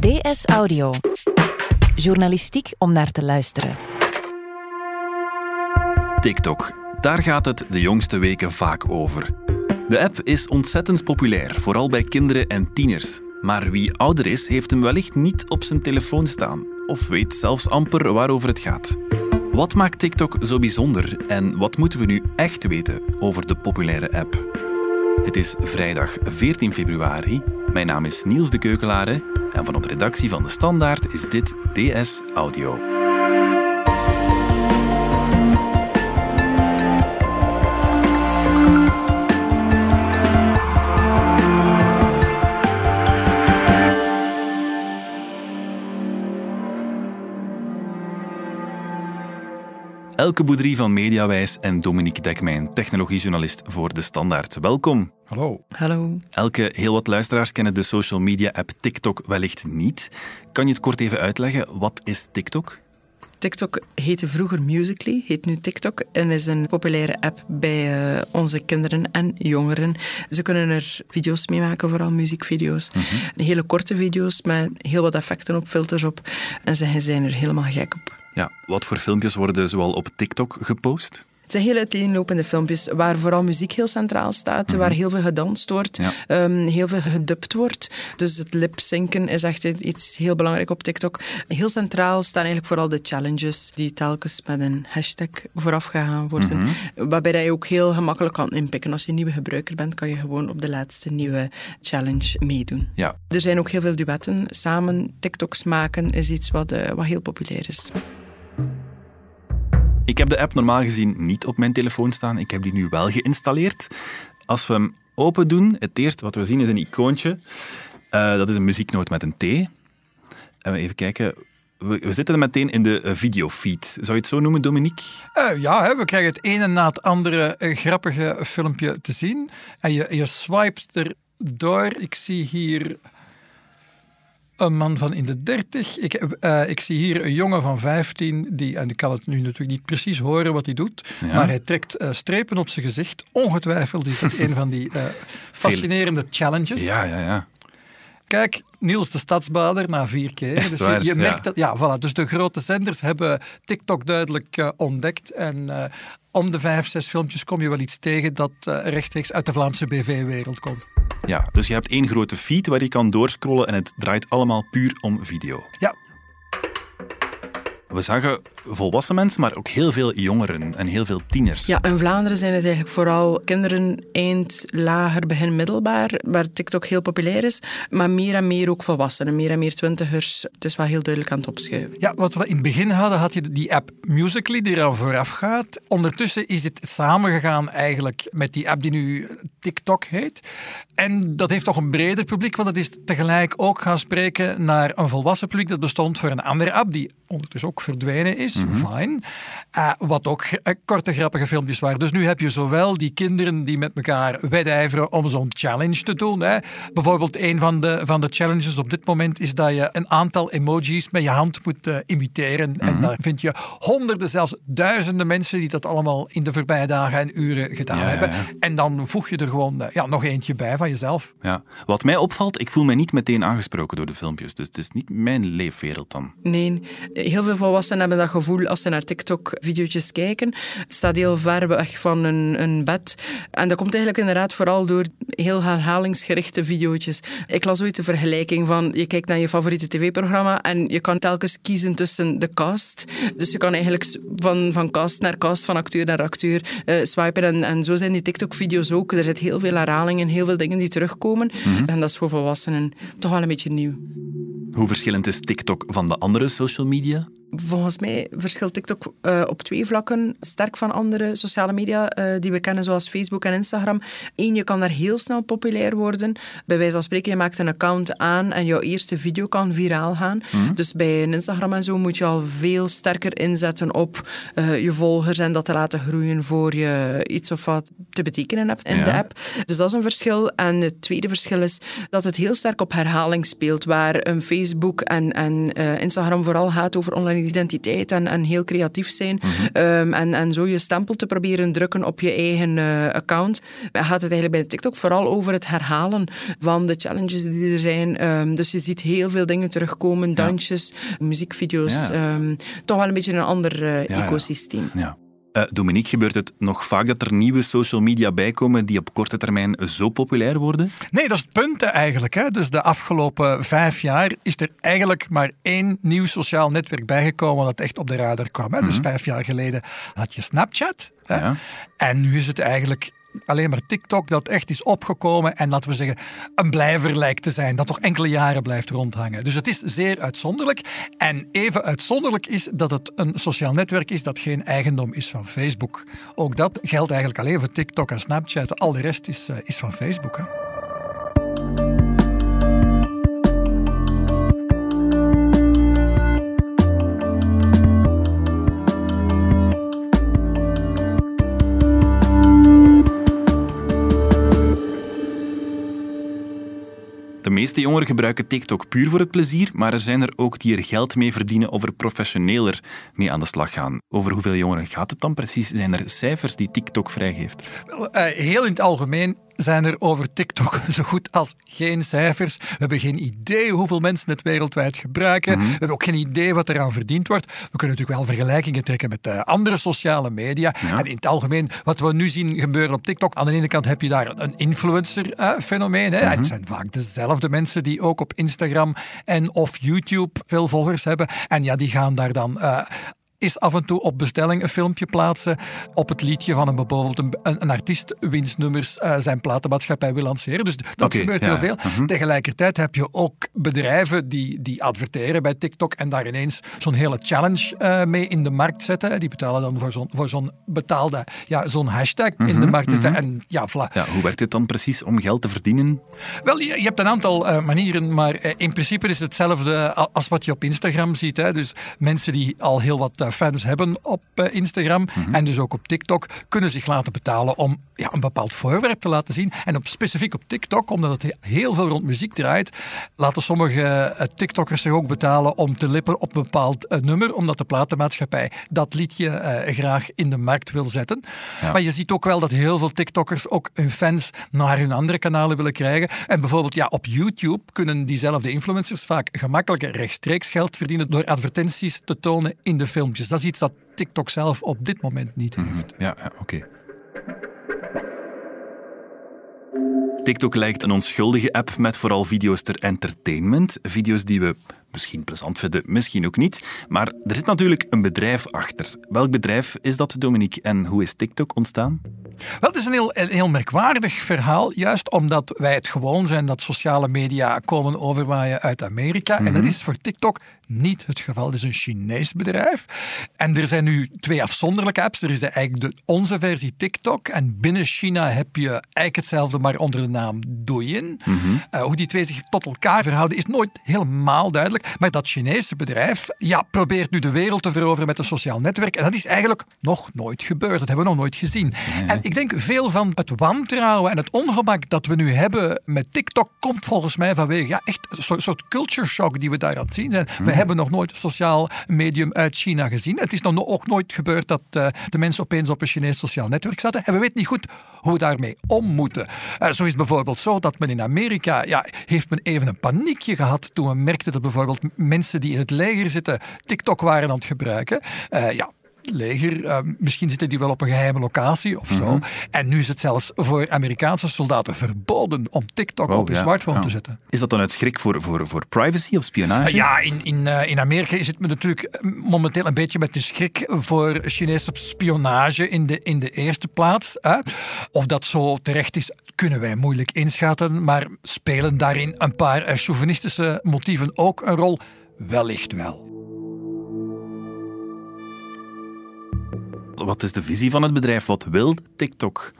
DS Audio. Journalistiek om naar te luisteren. TikTok. Daar gaat het de jongste weken vaak over. De app is ontzettend populair, vooral bij kinderen en tieners. Maar wie ouder is, heeft hem wellicht niet op zijn telefoon staan. Of weet zelfs amper waarover het gaat. Wat maakt TikTok zo bijzonder en wat moeten we nu echt weten over de populaire app? Het is vrijdag 14 februari. Mijn naam is Niels de Keukelare en vanuit de redactie van De Standaard is dit DS Audio. Elke Boudry van Mediawijs en Dominique Dekmijn, technologiejournalist voor De Standaard. Welkom. Hallo. Hallo. Elke, heel wat luisteraars kennen de social media app TikTok wellicht niet. Kan je het kort even uitleggen? Wat is TikTok? TikTok heette vroeger Musically, heet nu TikTok en is een populaire app bij uh, onze kinderen en jongeren. Ze kunnen er video's mee maken, vooral muziekvideo's. Mm -hmm. Hele korte video's met heel wat effecten op, filters op. En ze zijn er helemaal gek op. Ja, wat voor filmpjes worden zoal op TikTok gepost? Het zijn heel uiteenlopende filmpjes waar vooral muziek heel centraal staat, mm -hmm. waar heel veel gedanst wordt, ja. um, heel veel gedubt wordt. Dus het lipzinken is echt iets heel belangrijk op TikTok. Heel centraal staan eigenlijk vooral de challenges die telkens met een hashtag vooraf gegaan worden. Mm -hmm. Waarbij je ook heel gemakkelijk kan inpikken. Als je een nieuwe gebruiker bent, kan je gewoon op de laatste nieuwe challenge meedoen. Ja. Er zijn ook heel veel duetten. Samen TikToks maken is iets wat, uh, wat heel populair is. Ik heb de app normaal gezien niet op mijn telefoon staan. Ik heb die nu wel geïnstalleerd. Als we hem open doen, het eerste wat we zien is een icoontje. Uh, dat is een muzieknoot met een T. En even kijken. We, we zitten meteen in de uh, videofeed. Zou je het zo noemen, Dominique? Uh, ja, hè, we krijgen het ene na het andere grappige filmpje te zien. En je, je swipet er door. Ik zie hier een man van in de dertig. Ik, uh, ik zie hier een jongen van 15, die, en ik kan het nu natuurlijk niet precies horen wat hij doet, ja. maar hij trekt uh, strepen op zijn gezicht. Ongetwijfeld is dat een van die uh, fascinerende challenges. Ja, ja, ja. Kijk, Niels de Stadsbader na vier keer. Echt dus je, je merkt ja. dat, ja, voilà. Dus de grote zenders hebben TikTok duidelijk uh, ontdekt. En uh, om de vijf, zes filmpjes kom je wel iets tegen dat uh, rechtstreeks uit de Vlaamse BV-wereld komt. Ja, dus je hebt één grote feed waar je kan doorscrollen en het draait allemaal puur om video. Ja. We zagen volwassen mensen, maar ook heel veel jongeren en heel veel tieners. Ja, in Vlaanderen zijn het eigenlijk vooral kinderen eind, lager, begin, middelbaar, waar TikTok heel populair is. Maar meer en meer ook volwassenen, meer en meer twintigers. Het is wel heel duidelijk aan het opschuiven. Ja, wat we in het begin hadden, had je die app Musical.ly die eraan vooraf gaat. Ondertussen is het samengegaan eigenlijk met die app die nu TikTok heet. En dat heeft toch een breder publiek, want het is tegelijk ook gaan spreken naar een volwassen publiek dat bestond voor een andere app die ondertussen ook verdwenen is. Mhm. Mm-hmm. Fine. Uh, wat ook uh, korte, grappige filmpjes waren. Dus nu heb je zowel die kinderen die met elkaar wedijveren om zo'n challenge te doen. Hè. Bijvoorbeeld een van de, van de challenges op dit moment is dat je een aantal emojis met je hand moet uh, imiteren. En daar vind je honderden, zelfs duizenden mensen die dat allemaal in de voorbije dagen en uren gedaan ja, hebben. Ja, ja. En dan voeg je er gewoon ja, nog eentje bij van jezelf. Ja. Wat mij opvalt, ik voel mij niet meteen aangesproken door de filmpjes. Dus het is niet mijn leefwereld dan. Nee, heel veel volwassenen hebben dat gevoel als ze naar TikTok-video's kijken. Het staat heel ver weg van een, een bed. En dat komt eigenlijk inderdaad vooral door heel herhalingsgerichte video's. Ik las ooit de vergelijking van je kijkt naar je favoriete tv-programma en je kan telkens kiezen tussen de cast. Dus je kan eigenlijk van, van cast naar cast, van acteur naar acteur uh, swipen. En, en zo zijn die TikTok-video's ook. Er zit heel veel herhalingen, heel veel dingen die terugkomen. Mhm. En dat is voor volwassenen toch wel een beetje nieuw. Hoe verschillend is TikTok van de andere social media? Volgens mij verschilt TikTok uh, op twee vlakken sterk van andere sociale media uh, die we kennen, zoals Facebook en Instagram. Eén, je kan daar heel snel populair worden. Bij wijze van spreken, je maakt een account aan en jouw eerste video kan viraal gaan. Mhm. Dus bij een Instagram en zo moet je al veel sterker inzetten op uh, je volgers en dat te laten groeien voor je iets of wat te betekenen hebt in Ja. de app. Dus dat is een verschil. En het tweede verschil is dat het heel sterk op herhaling speelt, waar een Facebook en, en Instagram vooral gaat over online identiteit en, en heel creatief zijn. Mhm. Ehm, en, en zo je stempel te proberen drukken op je eigen uh, account. Gaat het eigenlijk bij TikTok vooral over het herhalen van de challenges die er zijn. Um, dus je ziet heel veel dingen terugkomen, dansjes, ja. muziekvideo's. Ja. Um, toch wel een beetje een ander uh, ja, ecosysteem. Ja. Uh, Dominique, gebeurt het nog vaak dat er nieuwe social media bijkomen die op korte termijn zo populair worden? Nee, dat is het punt eigenlijk. Hè. Dus de afgelopen vijf jaar is er eigenlijk maar één nieuw sociaal netwerk bijgekomen dat echt op de radar kwam. Hè. Mm -hmm. Dus vijf jaar geleden had je Snapchat. Hè. Ja. En nu is het eigenlijk alleen maar TikTok dat echt is opgekomen en laten we zeggen een blijver lijkt te zijn, dat toch enkele jaren blijft rondhangen. Dus het is zeer uitzonderlijk. En even uitzonderlijk is dat het een sociaal netwerk is dat geen eigendom is van Facebook. Ook dat geldt eigenlijk alleen voor TikTok en Snapchat. Al de rest is, uh, is van Facebook. Hè. Meeste jongeren gebruiken TikTok puur voor het plezier, maar er zijn er ook die er geld mee verdienen of er professioneler mee aan de slag gaan. Over hoeveel jongeren gaat het dan precies? Zijn er cijfers die TikTok vrijgeeft? Wel, uh, heel in het algemeen zijn er over TikTok zo goed als geen cijfers. We hebben geen idee hoeveel mensen het wereldwijd gebruiken. Mm -hmm. We hebben ook geen idee wat eraan verdiend wordt. We kunnen natuurlijk wel vergelijkingen trekken met uh, andere sociale media. Ja. En in het algemeen, wat we nu zien gebeuren op TikTok, aan de ene kant heb je daar een influencer-fenomeen. Uh, mm -hmm. Het zijn vaak dezelfde mensen die ook op Instagram en of YouTube veel volgers hebben. En ja, die gaan daar dan uh, is af en toe op bestelling een filmpje plaatsen op het liedje van een bijvoorbeeld een, een, artiest wiens nummers uh, zijn platenmaatschappij wil lanceren. Dus dat okay, gebeurt ja. heel veel. Uh -huh. Tegelijkertijd heb je ook bedrijven die, die adverteren bij TikTok en daar ineens zo'n hele challenge uh, mee in de markt zetten. Die betalen dan voor zo'n voor zo'n betaalde, ja, zo'n hashtag -huh, in de markt. -huh. En ja, voilà. ja, hoe werkt het dan precies om geld te verdienen? Wel, je, je hebt een aantal uh, manieren, maar in principe is het hetzelfde als wat je op Instagram ziet. Hè. Dus mensen die al heel wat fans hebben op uh, Instagram Mhm. mm -hmm. en dus ook op TikTok kunnen zich laten betalen om ja, een bepaald voorwerp te laten zien. En op, specifiek op TikTok, omdat het heel veel rond muziek draait, laten sommige uh, TikTokkers zich ook betalen om te lippen op een bepaald uh, nummer, omdat de platenmaatschappij dat liedje graag in de markt wil zetten. Ja. Maar je ziet ook wel dat heel veel TikTokkers ook hun fans naar hun andere kanalen willen krijgen. En bijvoorbeeld ja, op YouTube kunnen diezelfde influencers vaak gemakkelijker rechtstreeks geld verdienen door advertenties te tonen in de filmpjes. Dat is iets dat TikTok zelf op dit moment niet heeft. Mm -hmm. Ja, ja oké. Okay. TikTok lijkt een onschuldige app met vooral video's ter entertainment. Video's die we misschien plezant vinden, misschien ook niet. Maar er zit natuurlijk een bedrijf achter. Welk bedrijf is dat, Dominique? En hoe is TikTok ontstaan? Wel, het is een heel, een heel merkwaardig verhaal, juist omdat wij het gewoon zijn dat sociale media komen overwaaien uit Amerika. Mm -hmm. En dat is voor TikTok niet het geval. Het is een Chinees bedrijf. En er zijn nu twee afzonderlijke apps. Er is de, eigenlijk de, onze versie TikTok. En binnen China heb je eigenlijk hetzelfde, maar onder de naam Douyin. Mhm. Mm -hmm. uh, hoe die twee zich tot elkaar verhouden is nooit helemaal duidelijk. Maar dat Chinese bedrijf ja, probeert nu de wereld te veroveren met een sociaal netwerk. En dat is eigenlijk nog nooit gebeurd. Dat hebben we nog nooit gezien. Nee. En ik denk veel van het wantrouwen en het ongemak dat we nu hebben met TikTok komt volgens mij vanwege ja, echt een soort culture shock die we daar aan het zien zijn. Mm. We hebben nog nooit een sociaal medium uit China gezien. Het is nog ook nooit gebeurd dat uh, de mensen opeens op een Chinees sociaal netwerk zaten. En we weten niet goed hoe we daarmee om moeten. Uh, zo is bijvoorbeeld zo dat men in Amerika, ja, heeft men even een paniekje gehad toen men merkte dat bijvoorbeeld mensen die in het leger zitten TikTok waren aan het gebruiken. Uh, ja, leger. Uh, misschien zitten die wel op een geheime locatie of zo. Mm -hmm. En nu is het zelfs voor Amerikaanse soldaten verboden om TikTok wow, op hun ja, smartphone ja. te zetten. Is dat dan uit schrik voor, voor, voor privacy of spionage? Uh, ja, in, in, uh, in Amerika is het natuurlijk momenteel een beetje met de schrik voor Chinese spionage in de, in de eerste plaats. Of dat zo terecht is, kunnen wij moeilijk inschatten. Maar spelen daarin een paar chauvinistische motieven ook een rol? Wellicht wel. Wat is de visie van het bedrijf? Wat wil TikTok?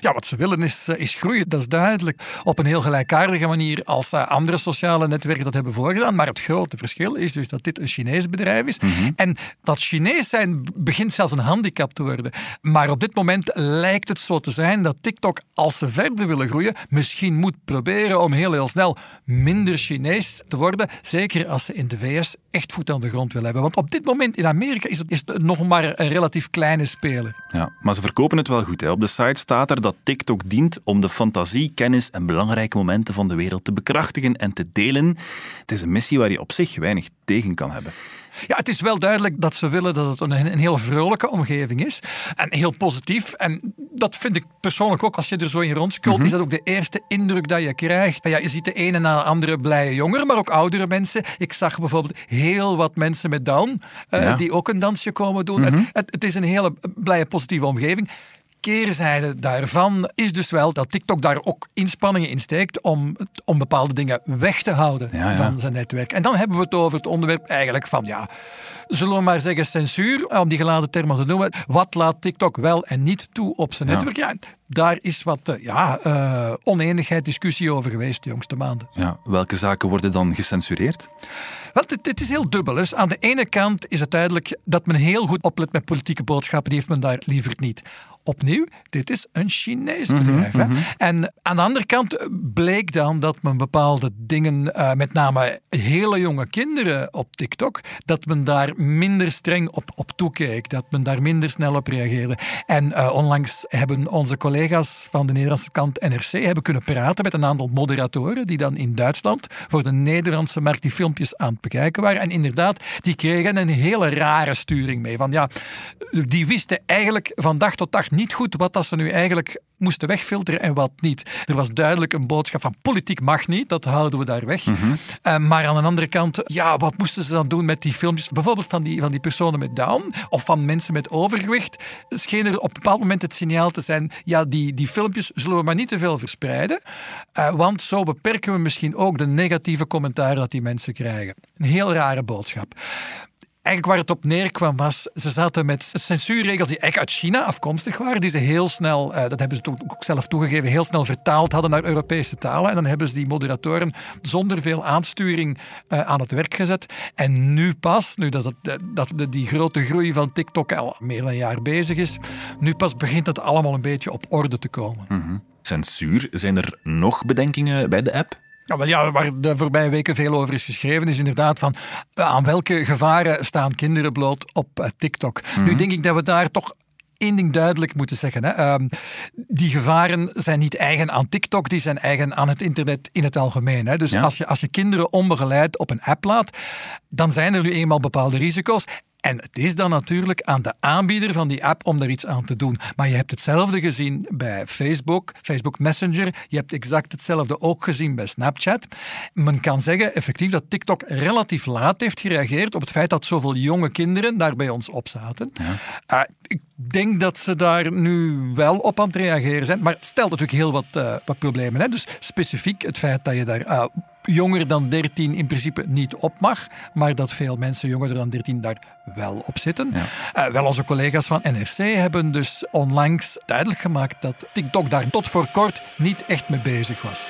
Ja, wat ze willen is, eh, is groeien, dat is duidelijk. Op een heel gelijkaardige manier als uh, andere sociale netwerken dat hebben voorgedaan. Maar het grote verschil is dus dat dit een Chinees bedrijf is. Mhm. En dat Chinees zijn begint zelfs een handicap te worden. Maar op dit moment lijkt het zo te zijn dat TikTok, als ze verder willen groeien, misschien moet proberen om heel heel snel minder Chinees te worden. Zeker als ze in de VS echt voet aan de grond willen hebben. Want op dit moment in Amerika is het, is het nog maar een relatief kleine speler. Ja, maar ze verkopen het wel goed. Hè. Op de site staat er dat TikTok dient om de fantasie, kennis en belangrijke momenten van de wereld te bekrachtigen en te delen. Het is een missie waar je op zich weinig tegen kan hebben. Ja, het is wel duidelijk dat ze willen dat het een, een heel vrolijke omgeving is. En heel positief. En dat vind ik persoonlijk ook, als je er zo in rondscrollt, is dat ook de eerste indruk dat je krijgt. Ja, je ziet de ene na de andere blije jongeren, maar ook oudere mensen. Ik zag bijvoorbeeld heel wat mensen met Down, eh, die ook een dansje komen doen. Het, het, het is een hele blije, positieve omgeving. Keerzijde daarvan is dus wel dat TikTok daar ook inspanningen in steekt om, om bepaalde dingen weg te houden Ja, ja. van zijn netwerk. En dan hebben we het over het onderwerp eigenlijk van, ja, zullen we maar zeggen censuur, om die geladen termen te noemen. Wat laat TikTok wel en niet toe op zijn Ja. netwerk? Ja, daar is wat eh, ja, eh, oneenigheid, discussie over geweest de jongste maanden. Ja, welke zaken worden dan gecensureerd? Wel, het, het is heel dubbel. Dus aan de ene kant is het duidelijk dat men heel goed oplet met politieke boodschappen. Die heeft men daar liever niet. Opnieuw, dit is een Chinees bedrijf. hè. En aan de andere kant eh, bleek dan dat men bepaalde dingen, met name hele jonge kinderen op TikTok, dat men daar minder streng op, op toekeek. Dat men daar minder snel op reageerde. En onlangs hebben onze collega's van de Nederlandse kant NRC hebben kunnen praten met een aantal moderatoren die dan in Duitsland voor de Nederlandse markt die filmpjes aan het bekijken waren. En inderdaad, die kregen een hele rare sturing mee. Van ja, die wisten eigenlijk van dag tot dag niet goed wat dat ze nu eigenlijk moesten wegfilteren en wat niet. Er was duidelijk een boodschap van politiek mag niet, dat houden we daar weg. Eh, maar aan de andere kant, ja, wat moesten ze dan doen met die filmpjes? Bijvoorbeeld van die, van die personen met Down of van mensen met overgewicht. Scheen er op een bepaald moment het signaal te zijn, ja, die, die filmpjes zullen we maar niet te veel verspreiden, eh, want zo beperken we misschien ook de negatieve commentaar dat die mensen krijgen. Een heel rare boodschap. Eigenlijk waar het op neerkwam was, ze zaten met censuurregels die eigenlijk uit China afkomstig waren, die ze heel snel, eh, dat hebben ze ook zelf toegegeven, heel snel vertaald hadden naar Europese talen. En dan hebben ze die moderatoren zonder veel aansturing eh, aan het werk gezet. En nu pas, nu dat, het, dat die grote groei van TikTok al meer dan een jaar bezig is, nu pas begint het allemaal een beetje op orde te komen. Censuur, zijn er nog bedenkingen bij de app? Ja, wel ja, waar de voorbije weken veel over is geschreven, is inderdaad van eh, aan welke gevaren staan kinderen bloot op eh, TikTok. Nu denk ik dat we daar toch één ding duidelijk moeten zeggen. Hè. Ehm, die gevaren zijn niet eigen aan TikTok, die zijn eigen aan het internet in het algemeen. Hè. Dus Ja. als, je, als je kinderen onbegeleid op een app laat, dan zijn er nu eenmaal bepaalde risico's. En het is dan natuurlijk aan de aanbieder van die app om daar iets aan te doen. Maar je hebt hetzelfde gezien bij Facebook, Facebook Messenger. Je hebt exact hetzelfde ook gezien bij Snapchat. Men kan zeggen effectief dat TikTok relatief laat heeft gereageerd op het feit dat zoveel jonge kinderen daar bij ons op zaten. Eh, ik denk dat ze daar nu wel op aan het reageren zijn. Maar het stelt natuurlijk heel wat, eh, wat problemen. Hè? Dus specifiek het feit dat je daar eh, jonger dan 13 in principe niet op mag, maar dat veel mensen jonger dan 13 daar wel op zitten. Eh, wel onze collega's van NRC hebben dus onlangs duidelijk gemaakt dat TikTok daar tot voor kort niet echt mee bezig was.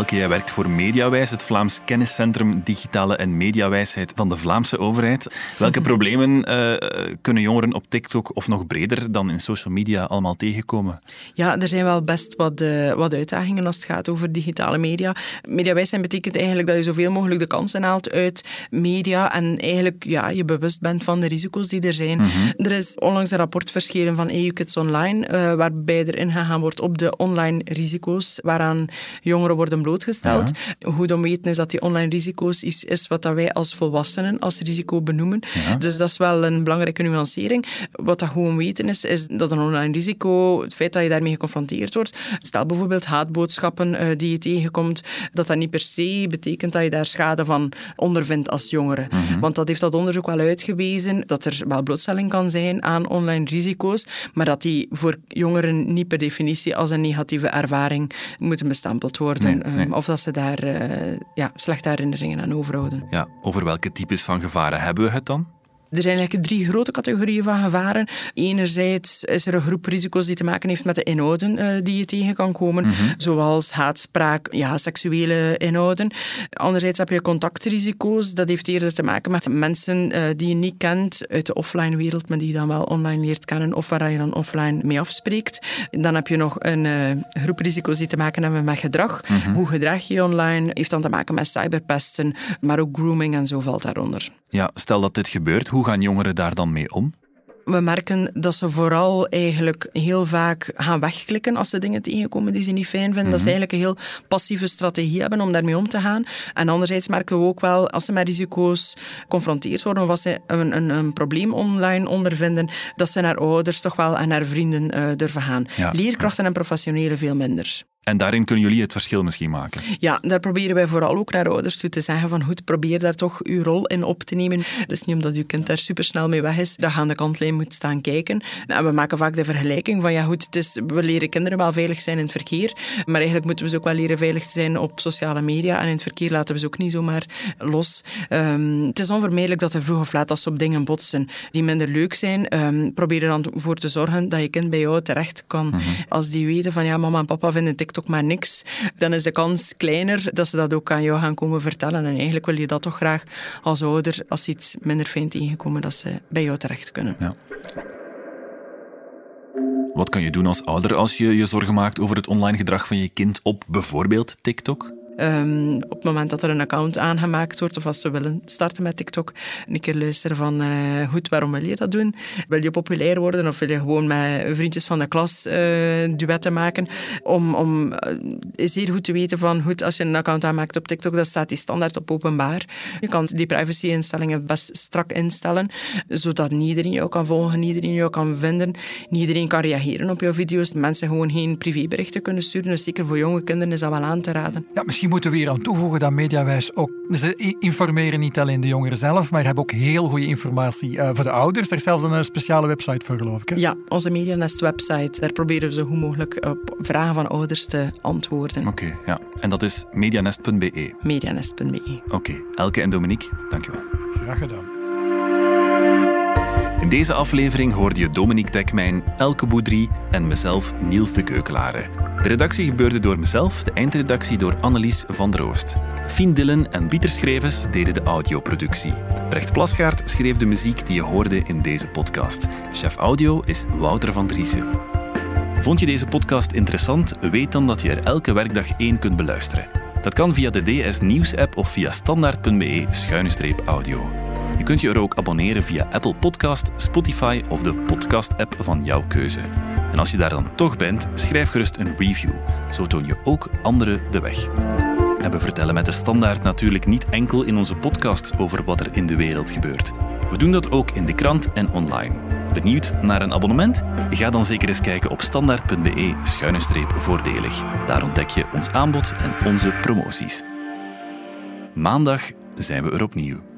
Elke jij werkt voor Mediawijs, het Vlaams kenniscentrum Digitale en Mediawijsheid van de Vlaamse overheid. Welke problemen eh, kunnen jongeren op TikTok of nog breder dan in social media allemaal tegenkomen? Ja, er zijn wel best wat, eh, wat uitdagingen als het gaat over digitale media. Mediawijsheid betekent eigenlijk dat je zoveel mogelijk de kansen haalt uit media en eigenlijk ja, je bewust bent van de risico's die er zijn. Er is onlangs een rapport verschenen van EU Kids Online, eh, waarbij er ingegaan wordt op de online risico's waaraan jongeren worden blootgesteld. Goed om weten is dat die online risico's is, is wat dat wij als volwassenen als risico benoemen. Dus dat is wel een belangrijke nuancering. Wat dat gewoon weten is, is dat een online risico, het feit dat je daarmee geconfronteerd wordt, stel bijvoorbeeld haatboodschappen uh, die je tegenkomt, dat dat niet per se betekent dat je daar schade van ondervindt als jongere. Mhm. Want dat heeft dat onderzoek wel uitgewezen, dat er wel blootstelling kan zijn aan online risico's, maar dat die voor jongeren niet per definitie als een negatieve ervaring moeten bestempeld worden. Of dat ze daar uh, ja, slechte herinneringen aan overhouden. Ja, over welke types van gevaren hebben we het dan? Er zijn eigenlijk drie grote categorieën van gevaren. Enerzijds is er een groep risico's die te maken heeft met de inhouden uh, die je tegen kan komen, mhm. zoals haatspraak, ja, seksuele inhouden. Anderzijds heb je contactrisico's. Dat heeft eerder te maken met mensen uh, die je niet kent uit de offline wereld, maar die je dan wel online leert kennen of waar je dan offline mee afspreekt. Dan heb je nog een uh, groep risico's die te maken hebben met gedrag. Mhm. Hoe gedrag je online? Heeft dan te maken met cyberpesten, maar ook grooming en zo valt daaronder. Ja, stel dat dit gebeurt, hoe gaan jongeren daar dan mee om? We merken dat ze vooral eigenlijk heel vaak gaan wegklikken als ze dingen tegenkomen die ze niet fijn vinden. Dat ze mhm. eigenlijk een heel passieve strategie hebben om daarmee om te gaan. En anderzijds merken we ook wel, als ze met risico's geconfronteerd worden of als ze een, een, een probleem online ondervinden, dat ze naar ouders toch wel en naar vrienden uh, durven gaan. Leerkrachten en professionelen veel minder. En daarin kunnen jullie het verschil misschien maken? Ja, daar proberen wij vooral ook naar ouders toe te zeggen van goed, probeer daar toch uw rol in op te nemen. Het is niet omdat uw kind daar supersnel mee weg is, dat je aan de kantlijn moet staan kijken. En we maken vaak de vergelijking van ja goed, het is, we leren kinderen wel veilig zijn in het verkeer, maar eigenlijk moeten we ze ook wel leren veilig zijn op sociale media en in het verkeer laten we ze ook niet zomaar los. Um, het is onvermijdelijk dat er vroeg of laat als ze op dingen botsen die minder leuk zijn, um, probeer er dan voor te zorgen dat je kind bij jou terecht kan. Mhm. Als die weten van ja, mama en papa vinden TikTok maar niks, dan is de kans kleiner dat ze dat ook aan jou gaan komen vertellen. En eigenlijk wil je dat toch graag als ouder, als iets minder fijn tegenkomen, dat ze bij jou terecht kunnen. Ja. Wat kan je doen als ouder als je je zorgen maakt over het online gedrag van je kind op bijvoorbeeld TikTok? Um, op het moment dat er een account aangemaakt wordt of als ze willen starten met TikTok, een keer luisteren van uh, goed, waarom wil je dat doen? Wil je populair worden of wil je gewoon met vriendjes van de klas uh, duetten maken? Om, om zeer goed te weten van goed, als je een account aanmaakt op TikTok, dan staat die standaard op openbaar. Je kan die privacy-instellingen best strak instellen, zodat niet iedereen jou kan volgen, iedereen jou kan vinden, iedereen kan reageren op jouw video's. Mensen gewoon geen privéberichten kunnen sturen. Dus zeker voor jonge kinderen is dat wel aan te raden. Ja, misschien moeten we hier aan toevoegen dat Mediawijs ook... Ze informeren niet alleen de jongeren zelf, maar hebben ook heel goede informatie uh, voor de ouders. Er is zelfs een speciale website voor, geloof ik. Hè? Ja, onze Medianest-website. Daar proberen we zo goed mogelijk op vragen van ouders te antwoorden. Oké, ja. En dat is medianest.be? Medianest.be. Oké. Elke en Dominique, dankjewel. Graag gedaan. In deze aflevering hoorde je Dominique Dekmijn, Elke Boudry en mezelf Niels de Keukelare. De redactie gebeurde door mezelf, de eindredactie door Annelies van der Oost. Fien Dillen en Pieter Schrevens deden de audioproductie. Brecht Plasgaard schreef de muziek die je hoorde in deze podcast. Chef audio is Wouter van Driessen. Vond je deze podcast interessant? Weet dan dat je er elke werkdag één kunt beluisteren. Dat kan via de DS Nieuws app of via standaard.be-audio. Je kunt je er ook abonneren via Apple Podcast, Spotify of de podcast-app van jouw keuze. En als je daar dan toch bent, schrijf gerust een review. Zo toon je ook anderen de weg. En we vertellen met de standaard natuurlijk niet enkel in onze podcasts over wat er in de wereld gebeurt. We doen dat ook in de krant en online. Benieuwd naar een abonnement? Ga dan zeker eens kijken op standaard.be-voordelig. Daar ontdek je ons aanbod en onze promoties. Maandag zijn we er opnieuw.